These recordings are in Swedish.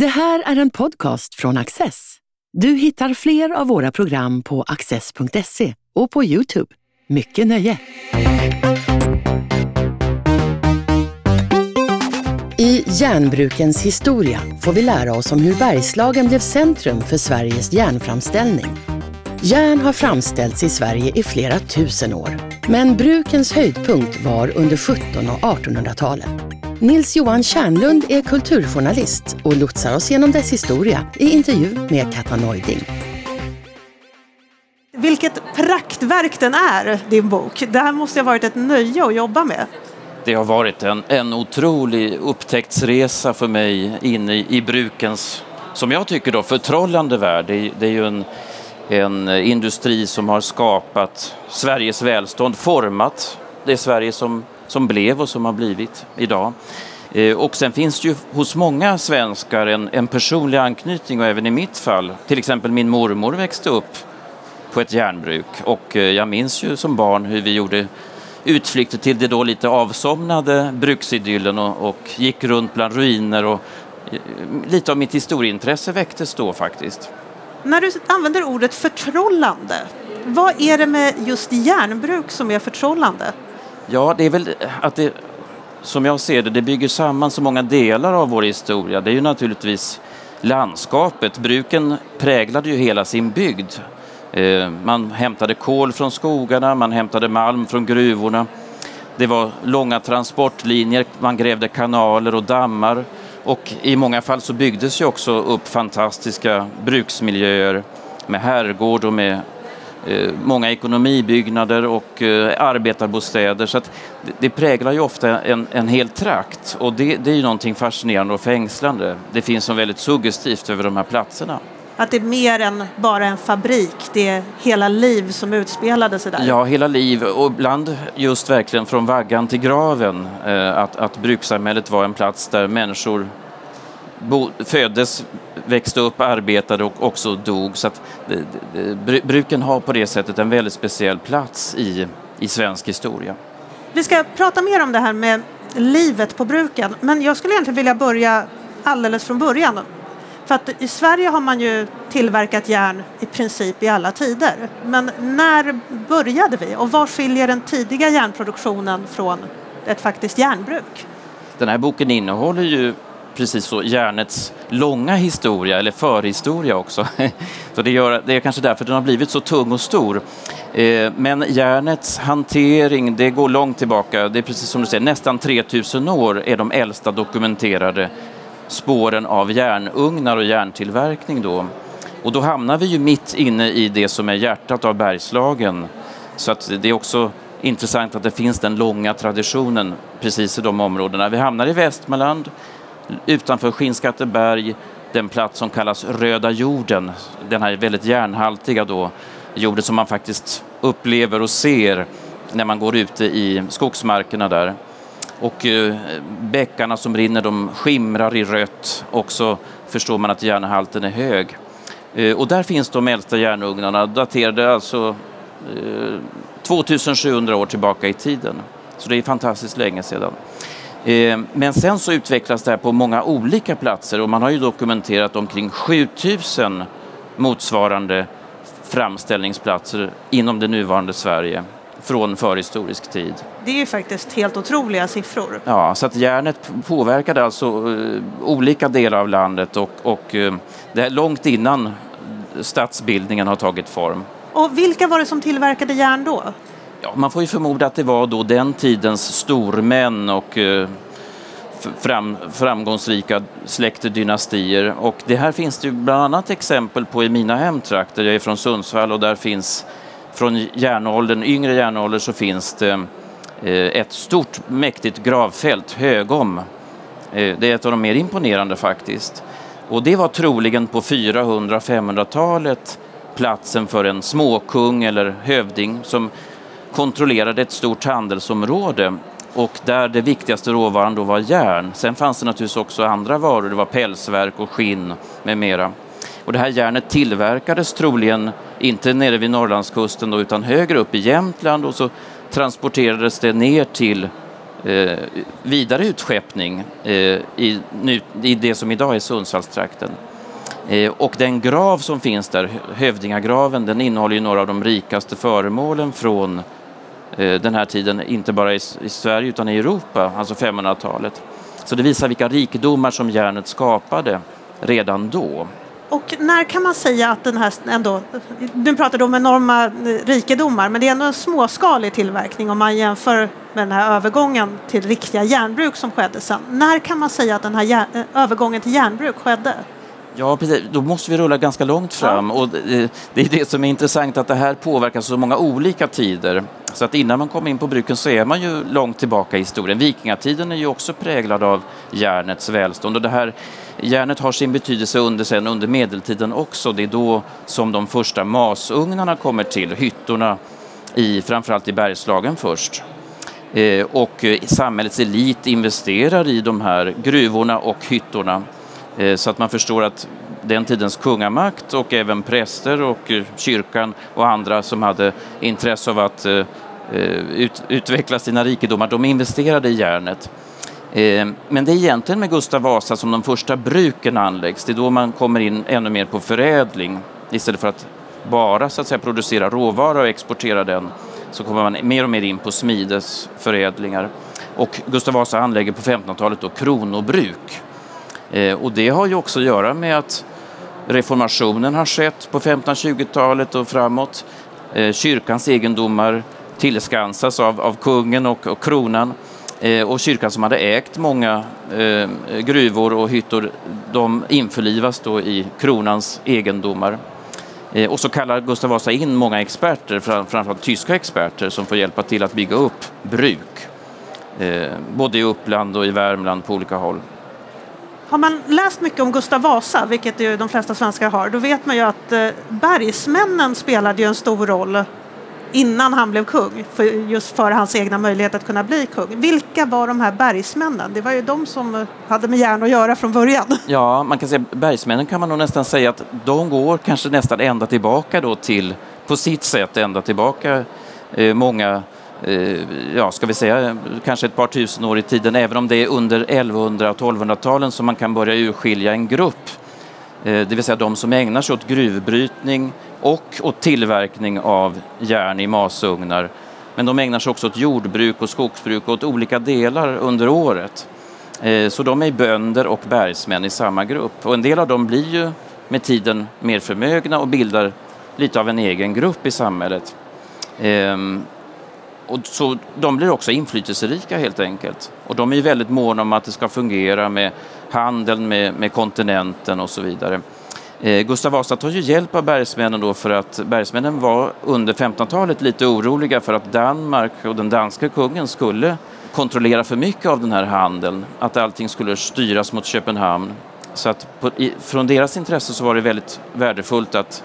Det här är en podcast från Access. Du hittar fler av våra program på access.se och på Youtube. Mycket nöje! I Järnbrukens historia får vi lära oss om hur Bergslagen blev centrum för Sveriges järnframställning. Järn har framställts i Sverige i flera tusen år. Men brukens höjdpunkt var under 1700 och 1800-talen. Nils-Johan Kärnlund är kulturjournalist och lotsar oss genom dess historia i intervju med Katta Neuding. Vilket praktverk den är, din bok. Det här måste ha varit ett nöje att jobba med. Det har varit en, en otrolig upptäcktsresa för mig in i, i brukens, som jag tycker då, förtrollande värld. Det, det är ju en, en industri som har skapat Sveriges välstånd, format det Sverige som, som blev och som har blivit idag. Eh, och sen finns det ju hos många svenskar en, en personlig anknytning och även i mitt fall, till exempel min mormor växte upp på ett järnbruk och eh, jag minns ju som barn hur vi gjorde utflykter till det då lite avsomnade bruksidyllen och, och gick runt bland ruiner och eh, lite av mitt historieintresse väcktes då faktiskt. När du använder ordet förtrollande, vad är det med just järnbruk som är förtrollande? Ja, det är väl att det, som jag ser det, det bygger samman så många delar av vår historia. Det är ju naturligtvis landskapet. Bruken präglade ju hela sin bygd. Eh, man hämtade kol från skogarna, man hämtade malm från gruvorna. Det var långa transportlinjer, man grävde kanaler och dammar och i många fall så byggdes ju också upp fantastiska bruksmiljöer med herrgård och med många ekonomibyggnader och eh, arbetarbostäder. Så det, det, präglar ju ofta en, en hel trakt och det, det är ju någonting fascinerande och fängslande. Det finns som väldigt suggestivt över de här platserna. Att det är mer än bara en fabrik, det är hela liv som utspelade sig där. Ja, hela liv och ibland just verkligen från vaggan till graven. Eh, att, att brukssamhället var en plats där människor bo, föddes, växte upp, arbetade och också dog. Så att bruken har på det sättet en väldigt speciell plats i, i svensk historia. Vi ska prata mer om det här med livet på bruken, men jag skulle egentligen vilja börja alldeles från början. För att i Sverige har man ju tillverkat järn i princip i alla tider. Men när började vi och vad skiljer den tidiga järnproduktionen från ett faktiskt järnbruk? Den här boken innehåller ju precis så järnets långa historia, eller förhistoria också. Så det, gör, det är kanske därför den har blivit så tung och stor. Eh, men järnets hantering, det går långt tillbaka. Det är precis som du säger, nästan 3000 år är de äldsta dokumenterade spåren av järnugnar och järntillverkning då. Och då hamnar vi ju mitt inne i det som är hjärtat av Bergslagen. Så att det är också intressant att det finns den långa traditionen precis i de områdena. Vi hamnar i Västmanland, utanför Skinnskatteberg, den plats som kallas Röda jorden, den här väldigt järnhaltiga då, jorden som man faktiskt upplever och ser när man går ute i skogsmarkerna där. Och eh, bäckarna som rinner de skimrar i rött och så förstår man att järnhalten är hög. Eh, och där finns de äldsta järnugnarna, daterade alltså eh, 2700 år tillbaka i tiden. Så det är fantastiskt länge sedan. Eh, men sen så utvecklas det här på många olika platser och man har ju dokumenterat omkring 7000 motsvarande framställningsplatser inom det nuvarande Sverige från förhistorisk tid. Det är ju faktiskt helt otroliga siffror. Ja, så att järnet påverkade alltså uh, olika delar av landet och, och uh, det är långt innan stadsbildningen har tagit form. Och vilka var det som tillverkade järn då? Ja, man får ju förmoda att det var då den tidens stormän och eh, fram, framgångsrika släktdynastier. Och det här finns det ju bland annat exempel på i mina hemtrakter. Jag är från Sundsvall och där finns från järnåldern, yngre järnålder så finns det eh, ett stort mäktigt gravfält, Högom. Eh, det är ett av de mer imponerande faktiskt. Och det var troligen på 400-500-talet platsen för en småkung eller hövding som kontrollerade ett stort handelsområde och där det viktigaste råvaran då var järn. Sen fanns det naturligtvis också andra varor, det var pälsverk och skinn med mera. Och det här järnet tillverkades troligen inte nere vid Norrlandskusten då, utan högre upp i Jämtland och så transporterades det ner till eh, vidare utskeppning eh, i, nu, i det som idag är Sundsvallstrakten. Eh, och den grav som finns där, Hövdingagraven, den innehåller ju några av de rikaste föremålen från eh, Eh, den här tiden, inte bara i, i Sverige utan i Europa, alltså 500-talet. Så det visar vilka rikedomar som järnet skapade redan då. Och när kan man säga att den här ändå, nu pratar du om enorma eh, rikedomar, men det är ändå en småskalig tillverkning om man jämför med den här övergången till riktiga järnbruk som skedde sen. När kan man säga att den här eh, övergången till järnbruk skedde? Ja, precis. Då måste vi rulla ganska långt fram. Ja. Och det är det som är intressant, att det här påverkar så många olika tider. Så att innan man kommer in på bruken så är man ju långt tillbaka i historien. Vikingatiden är ju också präglad av järnets välstånd. Och det här, järnet har sin betydelse under, sen under medeltiden också. Det är då som de första masugnarna kommer till, hyttorna i, framförallt i Bergslagen först. Eh, och samhällets elit investerar i de här gruvorna och hyttorna Eh, Eh, så att man förstår att den tidens kungamakt och även präster och eh, kyrkan och andra som hade intresse av att eh, ut, utveckla sina rikedomar, de investerade i järnet. Men det är egentligen med Gustav Vasa som de första bruken anläggs. Det är då man kommer in ännu mer på förädling istället för att bara så att säga, producera råvara och exportera den så kommer man mer och mer in på smidesförädlingar. Och Gustav Vasa anlägger på 1500-talet då kronobruk Eh, och det har ju också att göra med att reformationen har skett på 1520-talet och framåt. Eh, kyrkans egendomar tillskansas av, av kungen och, och kronan. Eh, och kyrkan som hade ägt många eh, gruvor och hyttor, de införlivas då i kronans egendomar. Eh, och så kallar Gustav Vasa in många experter, framförallt tyska experter, som får hjälpa till att bygga upp bruk. Eh, både i Uppland och i Värmland på olika håll. Har man läst mycket om Gustav Vasa, vilket ju de flesta svenskar har, då vet man ju att eh, bergsmännen spelade ju en stor roll innan han blev kung, för, just för hans egna möjlighet att kunna bli kung. Vilka var de här bergsmännen? Det var ju de som eh, hade med järn att göra från början. Ja, man kan säga bergsmännen kan man nog nästan säga att de går kanske nästan ända tillbaka då till, på sitt sätt, ända tillbaka eh, många Eh, ja, ska vi säga, kanske ett par tusen år i tiden, även om det är under 1100 och 1200-talen som man kan börja urskilja en grupp. Eh, det vill säga de som ägnar sig åt gruvbrytning och åt tillverkning av järn i masugnar. Men de ägnar sig också åt jordbruk och skogsbruk och åt olika delar under året. Eh, så de är bönder och bergsmän i samma grupp. Och en del av dem blir ju med tiden mer förmögna och bildar lite av en egen grupp i samhället. Ehm, och så de blir också inflytelserika helt enkelt. Och de är väldigt måna om att det ska fungera med handeln med, med kontinenten och så vidare. Eh, Gustav Vasa tar ju hjälp av bergsmännen då för att bergsmännen var under 1500-talet lite oroliga för att Danmark och den danska kungen skulle kontrollera för mycket av den här handeln, att allting skulle styras mot Köpenhamn. Så att på, i, från deras intresse så var det väldigt värdefullt att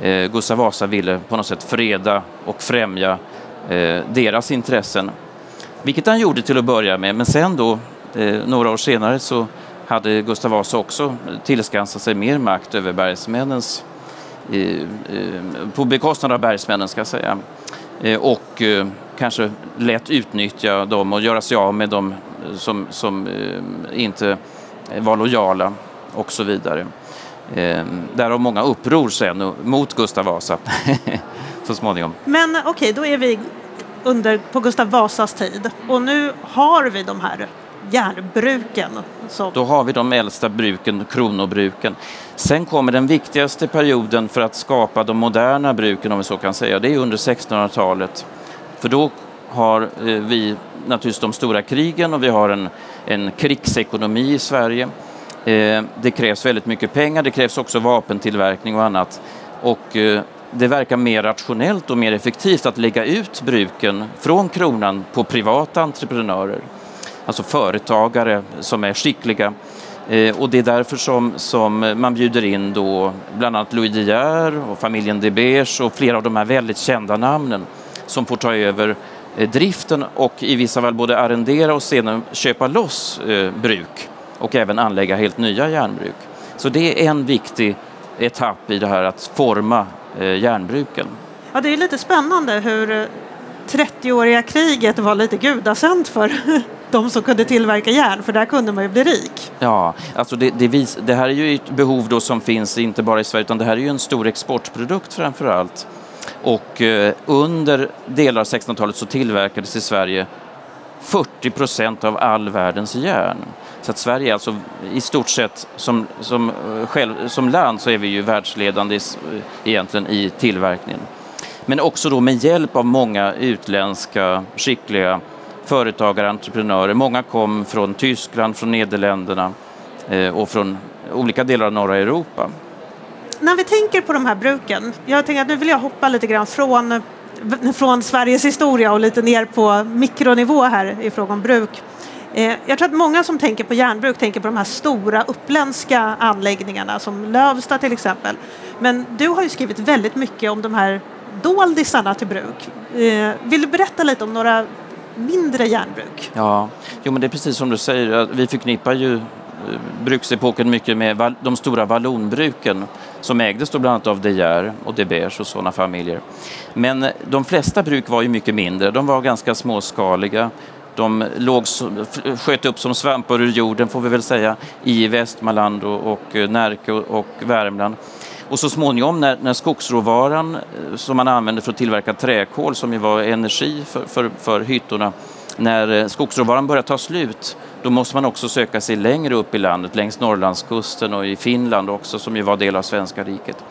eh, Gustav Vasa ville på något sätt freda och främja Eh, deras intressen. Vilket han gjorde till att börja med, men sen då, eh, några år senare, så hade Gustav Vasa också tillskansat sig mer makt över bergsmännens, eh, eh på bekostnad av bergsmännen ska jag säga. Eh, och kanske lätt utnyttja dem och göra sig av med dem som, som inte var lojala och så vidare. Därav många uppror sen mot Gustav Vasa så småningom. Men okej, okay, då är vi under, på Gustav Vasas tid och nu har vi de här järnbruken. Så. Då har vi de äldsta bruken, kronobruken. Sen kommer den viktigaste perioden för att skapa de moderna bruken, om vi så kan säga, det är under 1600-talet. För då har eh, vi naturligtvis de stora krigen och vi har en, en krigsekonomi i Sverige. Eh, det krävs väldigt mycket pengar, det krävs också vapentillverkning och annat. Och eh, det verkar mer rationellt och mer effektivt att lägga ut bruken från kronan på privata entreprenörer, alltså företagare som är skickliga. Eh, och det är därför som, som man bjuder in då bland annat Louis De Geer och familjen De Beers och flera av de här väldigt kända namnen som får ta över eh, driften och i vissa fall både arrendera och sedan köpa loss eh, bruk och även anlägga helt nya järnbruk. Så det är en viktig etapp i det här att forma järnbruken. Ja, det är lite spännande hur, 30-åriga kriget var lite gudasänt för de som kunde tillverka järn, för där kunde man ju bli rik. Ja, alltså det, det, vis, det här är ju ett behov då som finns inte bara i Sverige, utan det här är ju en stor exportprodukt framför allt. Och eh, under delar av 1600-talet så tillverkades i Sverige 40 procent av all världens järn. Så att Sverige är alltså i stort sett som, som, eh, själv, som land så är vi ju världsledande i, eh, egentligen i tillverkningen. Men också då med hjälp av många utländska skickliga företagare, entreprenörer. Många kom från Tyskland, från Nederländerna eh, och från olika delar av norra Europa. När vi tänker på de här bruken, jag tänker att nu vill jag hoppa lite grann från, från Sveriges historia och lite ner på mikronivå här i fråga om bruk. Eh, jag tror att många som tänker på järnbruk tänker på de här stora uppländska anläggningarna som Lövsta till exempel. Men du har ju skrivit väldigt mycket om de här doldisarna till bruk. Eh, vill du berätta lite om några mindre järnbruk? Ja, jo, men det är precis som du säger. Vi förknippar ju eh, bruksepoken mycket med de stora vallonbruken som ägdes då bland annat av De Geer och De Beers och sådana familjer. Men de flesta bruk var ju mycket mindre. De var ganska småskaliga de låg, sköt upp som svampar ur jorden får vi väl säga i Västmanland och, och eh, Närke och, och Värmland. Och så småningom när, när skogsråvaran eh, som man använde för att tillverka träkol som ju var energi för, för, för hyttorna, när eh, skogsråvaran börjar ta slut då måste man också söka sig längre upp i landet, längs Norrlandskusten och i Finland också som ju var del av svenska riket.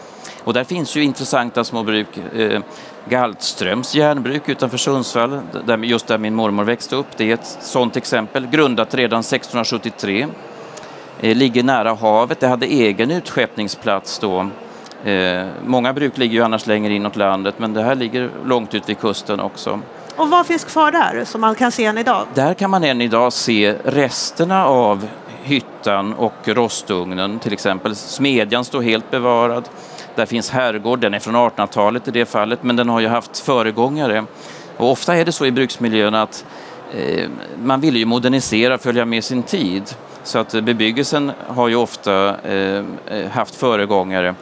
Och där finns ju intressanta små bruk. Eh, Galtströms järnbruk utanför Sundsvall, där, just där min mormor växte upp. Det är ett sådant exempel, grundat redan 1673. Eh, ligger nära havet, det hade egen utskeppningsplats då. Eh, många bruk ligger ju annars längre inåt landet, men det här ligger långt ut vid kusten också. Och vad finns kvar där som man kan se än idag? Där kan man än idag se resterna av hyttan och rostugnen till exempel. Smedjan står helt bevarad. Där finns herrgård, den är från 1800-talet i det fallet, men den har ju haft föregångare. Och ofta är det så i bruksmiljön att eh, man vill ju modernisera, följa med sin tid. Så att bebyggelsen har ju ofta eh, eh haft föregångare.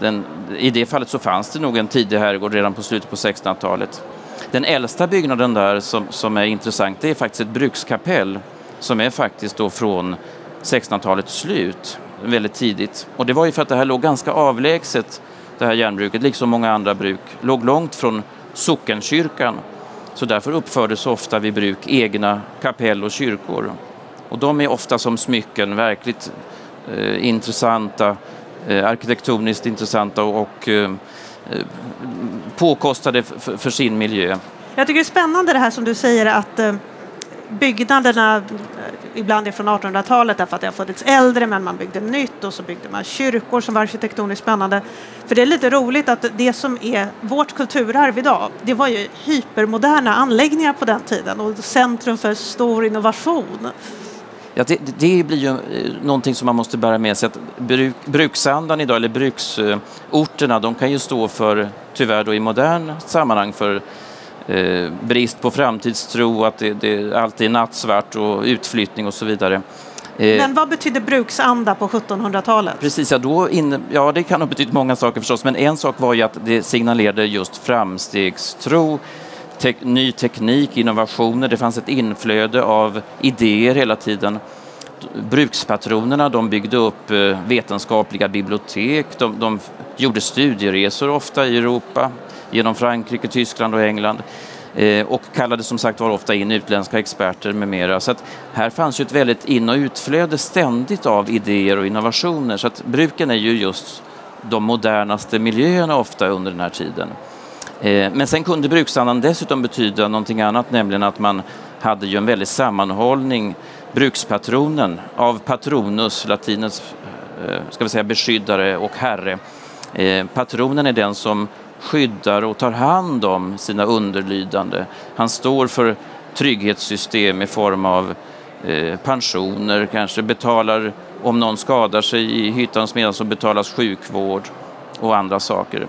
Den, I det fallet så fanns det nog en tidig herrgård redan på slutet på 1600-talet. Den äldsta byggnaden där som, som är intressant det är faktiskt ett brukskapell som är faktiskt då från 1600-talets slut väldigt tidigt. Och det var ju för att det här låg ganska avlägset, det här järnbruket, liksom många andra bruk, låg långt från sockenkyrkan. Så därför uppfördes ofta vid bruk egna kapell och kyrkor. Och de är ofta som smycken, verkligt eh, intressanta, eh, arkitektoniskt intressanta och, och eh, påkostade för, för sin miljö. Jag tycker det är spännande det här som du säger att eh, byggnaderna ibland är från 1800-talet därför att det har funnits äldre men man byggde nytt och så byggde man kyrkor som var arkitektoniskt spännande. För det är lite roligt att det som är vårt kulturarv idag det var ju hypermoderna anläggningar på den tiden och centrum för stor innovation. Ja, det, det, blir ju eh, någonting som man måste bära med sig. Att bruk, bruksandan idag, eller bruksorterna, de kan ju stå för, tyvärr då i modern sammanhang, för eh, brist på framtidstro, att det, det alltid är nattsvart och utflyttning och så vidare. Eh, men vad betydde bruksanda på 1700-talet? Precis, ja, då in, ja det kan ha betytt många saker förstås, men en sak var ju att det signalerade just framstegstro, te ny teknik, innovationer, det fanns ett inflöde av idéer hela tiden. Brukspatronerna de byggde upp eh, vetenskapliga bibliotek, de, de gjorde studieresor ofta i Europa, genom Frankrike, Tyskland och England eh, och kallade som sagt var ofta in utländska experter med mera. Så att här fanns ju ett väldigt in och utflöde ständigt av idéer och innovationer så att bruken är ju just de modernaste miljöerna ofta under den här tiden. Eh, men sen kunde bruksandan dessutom betyda någonting annat, nämligen att man hade ju en väldig sammanhållning, brukspatronen, av patronus, latinets eh, ska vi säga, beskyddare och herre. Patronen är den som skyddar och tar hand om sina underlydande. Han står för trygghetssystem i form av eh, pensioner, kanske betalar om någon skadar sig i hyttan medan så betalas sjukvård och andra saker.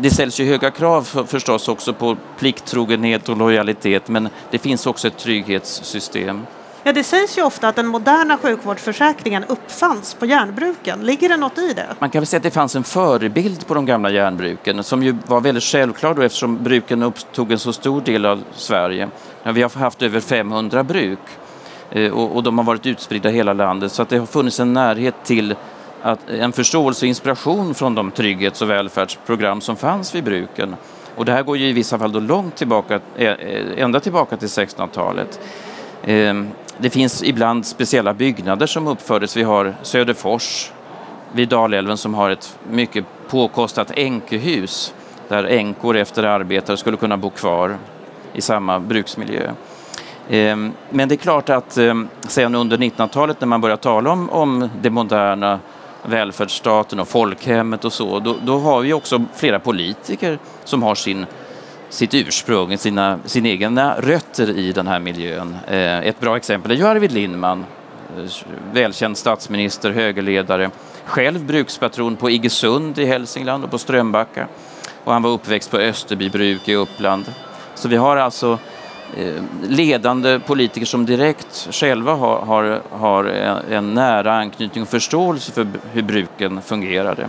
Det ställs ju höga krav för, förstås också på plikttrogenhet och lojalitet men det finns också ett trygghetssystem. Ja, det sägs ju ofta att den moderna sjukvårdsförsäkringen uppfanns på järnbruken. Ligger det något i det? Man kan väl säga att det fanns en förebild på de gamla järnbruken som ju var väldigt självklar då eftersom bruken upptog en så stor del av Sverige. Ja, vi har haft över 500 bruk eh, och, och de har varit utspridda i hela landet så att det har funnits en närhet till att, en förståelse och inspiration från de trygghets och välfärdsprogram som fanns vid bruken. Och det här går ju i vissa fall då långt tillbaka, eh, eh, ända tillbaka till 1600-talet. Det finns ibland speciella byggnader som uppfördes. Vi har Söderfors vid Dalälven som har ett mycket påkostat änkehus där änkor efter arbetare skulle kunna bo kvar i samma bruksmiljö. Ehm, men det är klart att ehm, sen under 1900-talet när man börjar tala om, om det moderna välfärdsstaten och folkhemmet och så, då, då har vi också flera politiker som har sin sitt ursprung, sina, sina egna rötter i den här miljön. Eh, ett bra exempel är ju Arvid Lindman, eh, välkänd statsminister, högerledare, själv brukspatron på Iggesund i Hälsingland och på Strömbacka. Och han var uppväxt på Österbybruk i Uppland. Så vi har alltså eh, ledande politiker som direkt själva har, har, har en nära anknytning och förståelse för hur bruken fungerade.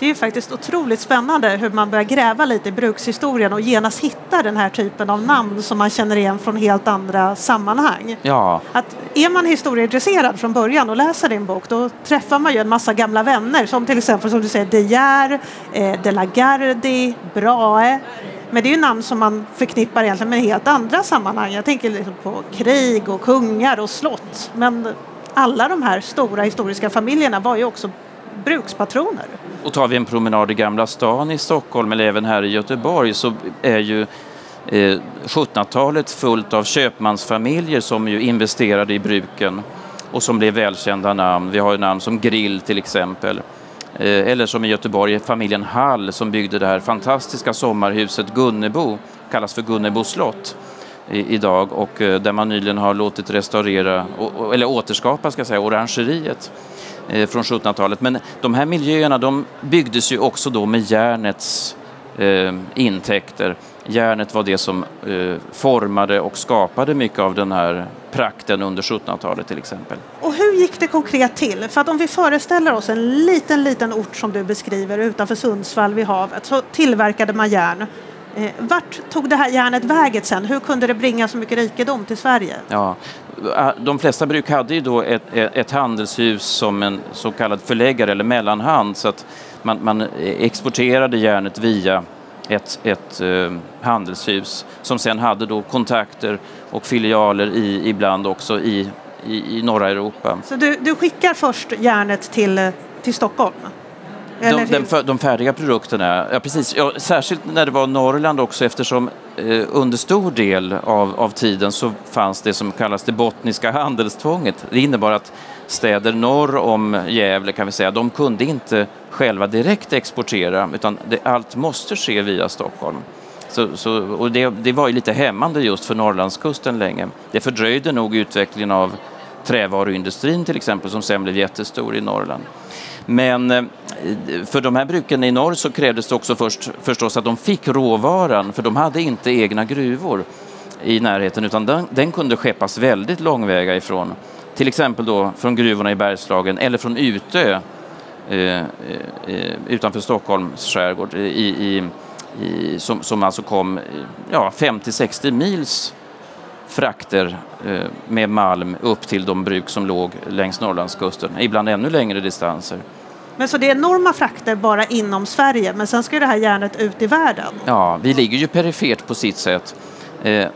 Det är faktiskt otroligt spännande hur man börjar gräva lite i brukshistorien och genast hitta den här typen av namn som man känner igen från helt andra sammanhang. Ja. Att är man historieintresserad från början och läser din bok då träffar man ju en massa gamla vänner som till exempel som du säger De Geer, eh, De la Gardie, Brahe. Men det är ju namn som man förknippar egentligen med helt andra sammanhang. Jag tänker liksom på krig och kungar och slott. Men alla de här stora historiska familjerna var ju också brukspatroner. Och tar vi en promenad i Gamla stan i Stockholm eller även här i Göteborg så är ju eh, 1700-talet fullt av köpmansfamiljer som ju investerade i bruken och som blev välkända namn. Vi har ju namn som Grill till exempel. Eh, eller som i Göteborg, familjen Hall som byggde det här fantastiska sommarhuset Gunnebo, kallas för Gunnebo slott idag och eh, där man nyligen har låtit restaurera, eller återskapa ska jag säga, orangeriet Eh, från 1700-talet. Men de här miljöerna de byggdes ju också då med järnets eh, intäkter. Järnet var det som eh, formade och skapade mycket av den här prakten under 1700-talet till exempel. Och hur gick det konkret till? För att om vi föreställer oss en liten, liten ort som du beskriver utanför Sundsvall vid havet så tillverkade man järn. Eh, vart tog det här järnet vägen sen? Hur kunde det bringa så mycket rikedom till Sverige? Ja, de flesta bruk hade ju då ett, ett handelshus som en så kallad förläggare eller mellanhand så att man, man exporterade järnet via ett, ett uh, handelshus som sen hade då kontakter och filialer i, ibland också i, i, i norra Europa. Så du, du skickar först järnet till, till Stockholm? De, den, de färdiga produkterna, ja precis. Ja, särskilt när det var Norrland också eftersom eh, under stor del av, av tiden så fanns det som kallas det bottniska handelstvånget. Det innebar att städer norr om Gävle kan vi säga, de kunde inte själva direkt exportera utan det, allt måste ske via Stockholm. Så, så, och det, det var ju lite hämmande just för Norrlandskusten länge. Det fördröjde nog utvecklingen av trävaruindustrin till exempel som sen blev jättestor i Norrland. Men eh, för de här bruken i norr så krävdes det också först, förstås att de fick råvaran, för de hade inte egna gruvor i närheten, utan den, den kunde skeppas väldigt långväga ifrån. Till exempel då från gruvorna i Bergslagen eller från Utö eh, eh, eh utanför Stockholms skärgård i, i, i, som, som alltså kom ja, 50-60 mils frakter eh, med malm upp till de bruk som låg längs Norrlandskusten, ibland ännu längre distanser. Men så det är enorma frakter bara inom Sverige, men sen ska det här järnet ut i världen? Ja, vi ligger ju perifert på sitt sätt. Eh, eh,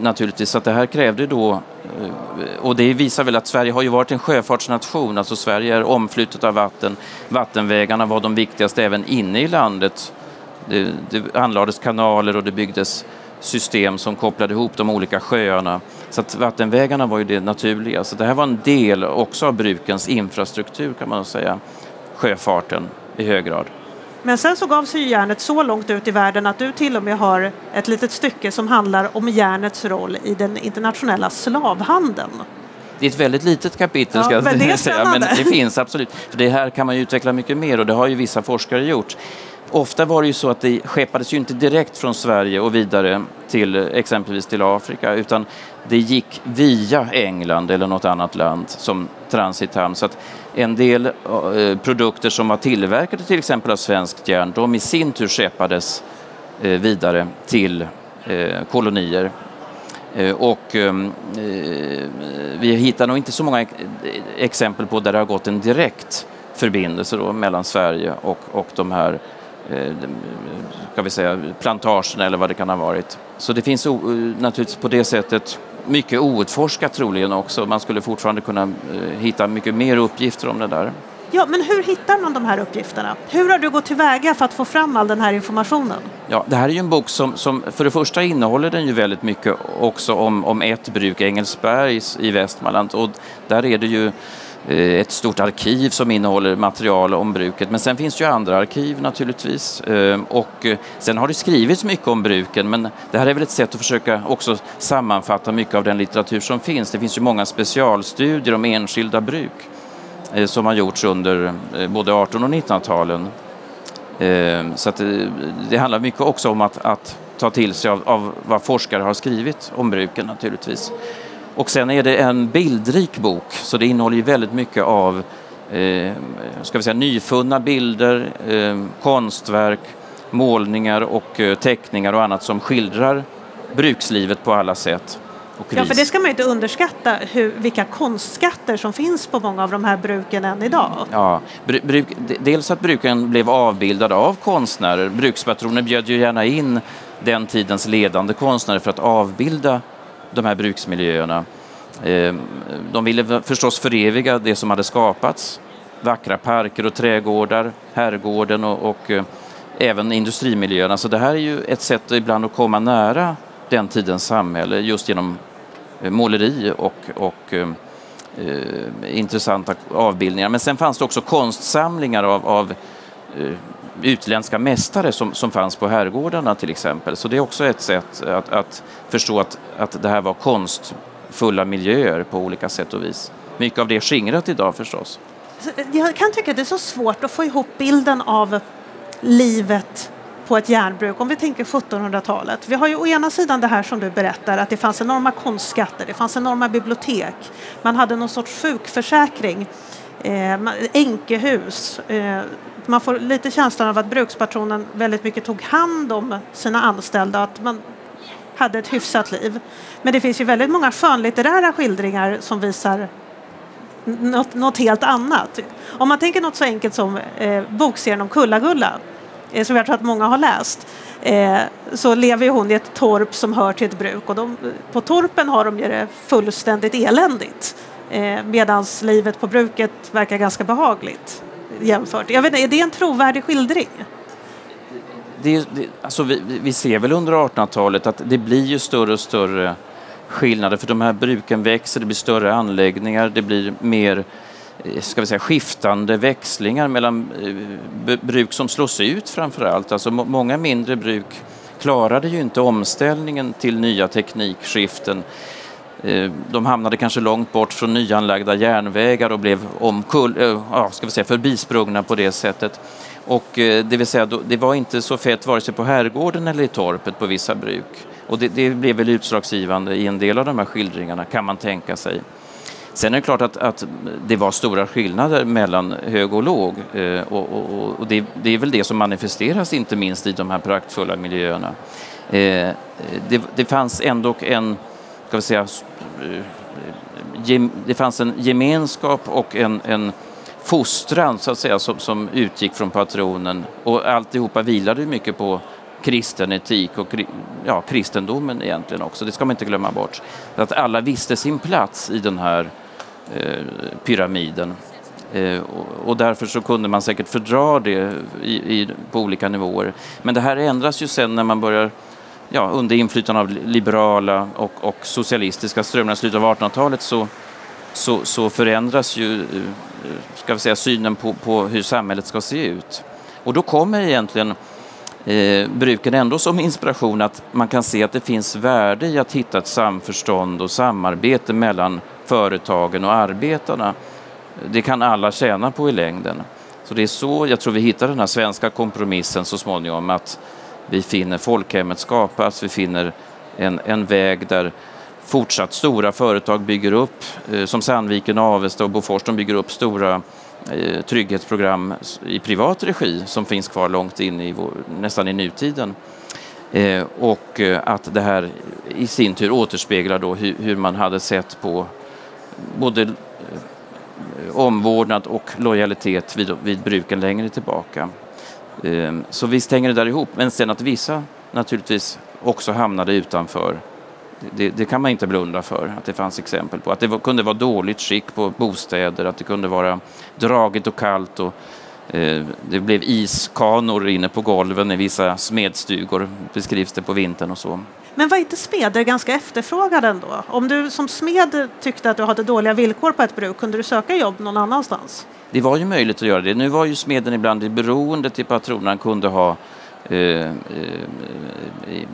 naturligtvis, så att det här krävde då eh, och det visar väl att Sverige har ju varit en sjöfartsnation, alltså Sverige är omflutet av vatten. Vattenvägarna var de viktigaste även inne i landet. Det, det anlades kanaler och det byggdes system som kopplade ihop de olika sjöarna. Så att vattenvägarna var ju det naturliga. Så det här var en del också av brukens infrastruktur kan man säga sjöfarten i hög grad. Men sen så gav sig järnet så långt ut i världen att du till och med har ett litet stycke som handlar om järnets roll i den internationella slavhandeln. Det är ett väldigt litet kapitel ja, ska jag men säga, men det finns absolut. För det här kan man utveckla mycket mer och det har ju vissa forskare gjort. Ofta var det ju så att det skeppades ju inte direkt från Sverige och vidare till exempelvis till Afrika utan det gick via England eller något annat land som transithamn. Så att en del eh, produkter som var tillverkade till exempel av svenskt järn, de i sin tur skeppades eh, vidare till eh, kolonier. Och ehm, vi hittar nog inte så många exempel på där det har gått en direkt förbindelse då mellan Sverige och, och de här ska vi säga, plantagerna eller vad det kan ha varit. Så det finns naturligtvis på det sättet mycket outforskat troligen också. Man skulle fortfarande kunna eh, hitta mycket mer uppgifter om det där. Ja, men hur hittar man de här uppgifterna? Hur har du gått tillväga för att få fram all den här informationen? Ja, det här är ju en bok som, som för det första innehåller den ju väldigt mycket också om, om ett bruk, Engelsbergs i Västmanland. Och där är det ju Eh, Eh, ett stort arkiv som innehåller material om bruket. Men sen finns det ju andra arkiv naturligtvis. Eh, och eh, sen har det skrivits mycket om bruken men det här är väl ett sätt att försöka också sammanfatta mycket av den litteratur som finns. Det finns ju många specialstudier om enskilda bruk som har gjorts under både 1800 och 1900-talen. Så att det handlar mycket också om att, att ta till sig av, av vad forskare har skrivit om bruken naturligtvis. Och sen är det en bildrik bok, så det innehåller väldigt mycket av eh, ska vi säga, nyfunna bilder, eh, konstverk, målningar och eh, teckningar och annat som skildrar brukslivet på alla sätt. Ja, för det ska man inte underskatta hur, vilka konstskatter som finns på många av de här bruken än idag. Ja, bruk, dels att bruken blev avbildade av konstnärer. Brukspatroner bjöd ju gärna in den tidens ledande konstnärer för att avbilda de här bruksmiljöerna. Ehm, de ville förstås föreviga det som hade skapats. Vackra parker och trädgårdar, herrgården och, och eh, även industrimiljöerna. Så det här är ju ett sätt ibland att komma nära den tidens samhälle just genom eh, måleri och, och eh, eh, intressanta avbildningar. Men sen fanns det också konstsamlingar av, av eh, utländska mästare som, som fanns på herrgårdarna till exempel. Så det är också ett sätt att, att förstå att, att det här var konstfulla miljöer på olika sätt och vis. Mycket av det är skingrat idag förstås. Eh, jag kan tycka att det är så svårt att få ihop bilden av livet på ett järnbruk om vi tänker 1700-talet. Vi har ju å ena sidan det här som du berättar att det fanns enorma konstskatter, det fanns enorma bibliotek, man hade någon sorts sjukförsäkring, eh, änkehus, eh, man får lite känslan av att brukspatronen väldigt mycket tog hand om sina anställda, att man hade ett hyfsat liv. Men det finns ju väldigt många skönlitterära skildringar som visar något, något helt annat. Om man tänker något så enkelt som eh, bokserien om Kulla-Gulla, eh, som jag tror att många har läst, eh, så lever hon i ett torp som hör till ett bruk och de, på torpen har de ju det fullständigt eländigt eh, medan livet på bruket verkar ganska behagligt jämfört. Jag vet inte, är det en trovärdig skildring? Det, det, alltså vi, vi ser väl under 1800-talet att det blir ju större och större skillnader för de här bruken växer, det blir större anläggningar, det blir mer eh, ska vi säga, skiftande växlingar mellan eh, bruk som slås ut framför allt. Alltså många mindre bruk klarade ju inte omställningen till nya teknikskiften. Eh, de hamnade kanske långt bort från nyanlagda järnvägar och blev omkull, äh, ska vi säga, förbisprungna på det sättet. Och eh, det vill säga, det var inte så fett vare sig på herrgården eller i torpet på vissa bruk. Och det, det blev väl utslagsgivande i en del av de här skildringarna, kan man tänka sig. Sen är det klart att, att det var stora skillnader mellan hög och låg och, och, och det, det, är väl det som manifesteras inte minst i de här praktfulla miljöerna. det, det fanns ändå en ska vi säga, Eh, det fanns en gemenskap och en, en fostran så att säga som, som utgick från patronen och alltihopa vilade mycket på kristen etik och ja, kristendomen egentligen också. Det ska man inte glömma bort. Att alla visste sin plats i den här eh, pyramiden. Eh, och, och därför så kunde man säkert fördra det i, i, på olika nivåer. Men det här ändras ju sen när man börjar ja, under inflytande av liberala och, och socialistiska strömningar i slutet av 1800-talet så, så, så, förändras ju eh, ska vi säga, synen på, på hur samhället ska se ut. Och då kommer egentligen eh, bruken ändå som inspiration att man kan se att det finns värde i att hitta ett samförstånd och samarbete mellan företagen och arbetarna. Det kan alla tjäna på i längden. Så det är så jag tror vi hittar den här svenska kompromissen så småningom att vi finner folkhemmet skapas, vi finner en, en väg där fortsatt stora företag bygger upp, eh, som Sandviken, Avesta och Bofors, de bygger upp stora eh, trygghetsprogram i privat regi som finns kvar långt in i vår, nästan i nutiden. Eh, och eh, att det här i sin tur återspeglar då hur, hur man hade sett på både eh, omvårdnad och lojalitet vid, vid bruken längre tillbaka. Ehm, så visst hänger det där ihop, men sen att vissa naturligtvis också hamnade utanför det, det, kan man inte blunda för, att det fanns exempel på. Att det kunde vara dåligt skick på bostäder, att det kunde vara dragigt och kallt och det blev iskanor inne på golven i vissa smedstugor, beskrivs det på vintern och så. Men var inte smeder ganska efterfrågade ändå? Om du som smed tyckte att du hade dåliga villkor på ett bruk, kunde du söka jobb någon annanstans? Det var ju möjligt att göra det. Nu var ju smeden ibland beroende till patronen, kunde ha Eh, eh, eh,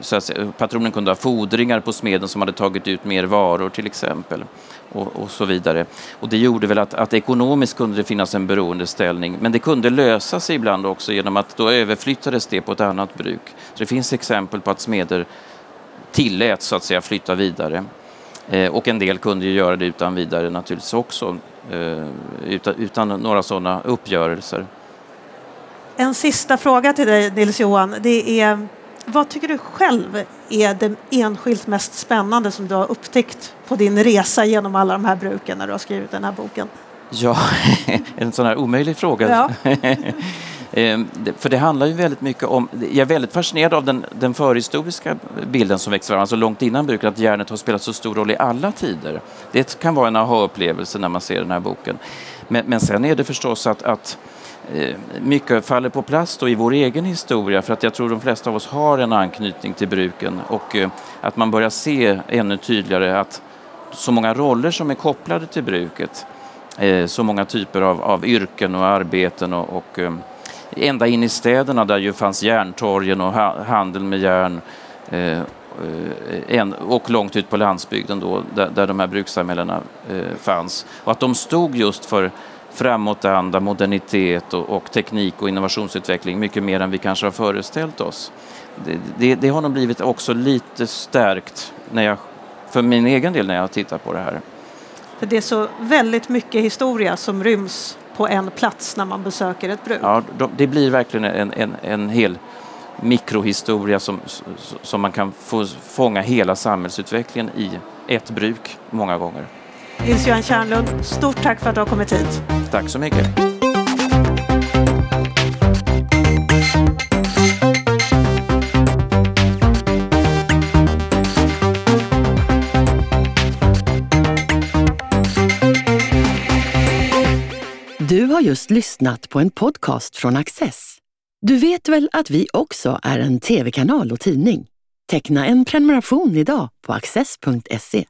så att patronen kunde ha fordringar på smeden som hade tagit ut mer varor till exempel. Och, och så vidare. Och det gjorde väl att, att ekonomiskt kunde det finnas en beroendeställning men det kunde lösa sig ibland också genom att då överflyttades det på ett annat bruk. Så det finns exempel på att smeder tilläts så att säga flytta vidare. Eh, och en del kunde ju göra det utan vidare naturligtvis också, eh, utan, utan några sådana uppgörelser. En sista fråga till dig Nils-Johan. Det är, vad tycker du själv är det enskilt mest spännande som du har upptäckt på din resa genom alla de här bruken när du har skrivit den här boken? Ja, en sån här omöjlig fråga. Ja. Ehm, för det handlar ju väldigt mycket om, jag är väldigt fascinerad av den, den förhistoriska bilden som växer fram, alltså långt innan bruket, att järnet har spelat så stor roll i alla tider. Det kan vara en aha-upplevelse när man ser den här boken. Men, men sen är det förstås att, att Eh, mycket faller på plats då i vår egen historia för att jag tror de flesta av oss har en anknytning till bruken och eh, att man börjar se ännu tydligare att så många roller som är kopplade till bruket, eh, så många typer av, av yrken och arbeten och, och ända in i städerna där ju fanns järntorgen och handel med järn och långt ut på landsbygden då, där, där de här brukssamhällena fanns. Och att de stod just för framåtanda, modernitet och, och, teknik och innovationsutveckling mycket mer än vi kanske har föreställt oss. Det, det, det, har nog blivit också lite stärkt när jag, för min egen del när jag tittar på det här. För det är så väldigt mycket historia som ryms på en plats när man besöker ett bruk. Ja, det blir verkligen en, en, en hel mikrohistoria som, som man kan få fånga hela samhällsutvecklingen i ett bruk många gånger. Nils-Johan Kärnlund, stort tack för att du har kommit hit. Tack så mycket. Du har just lyssnat på en podcast från Access. Du vet väl att vi också är en tv-kanal och tidning? Teckna en prenumeration idag på access.se.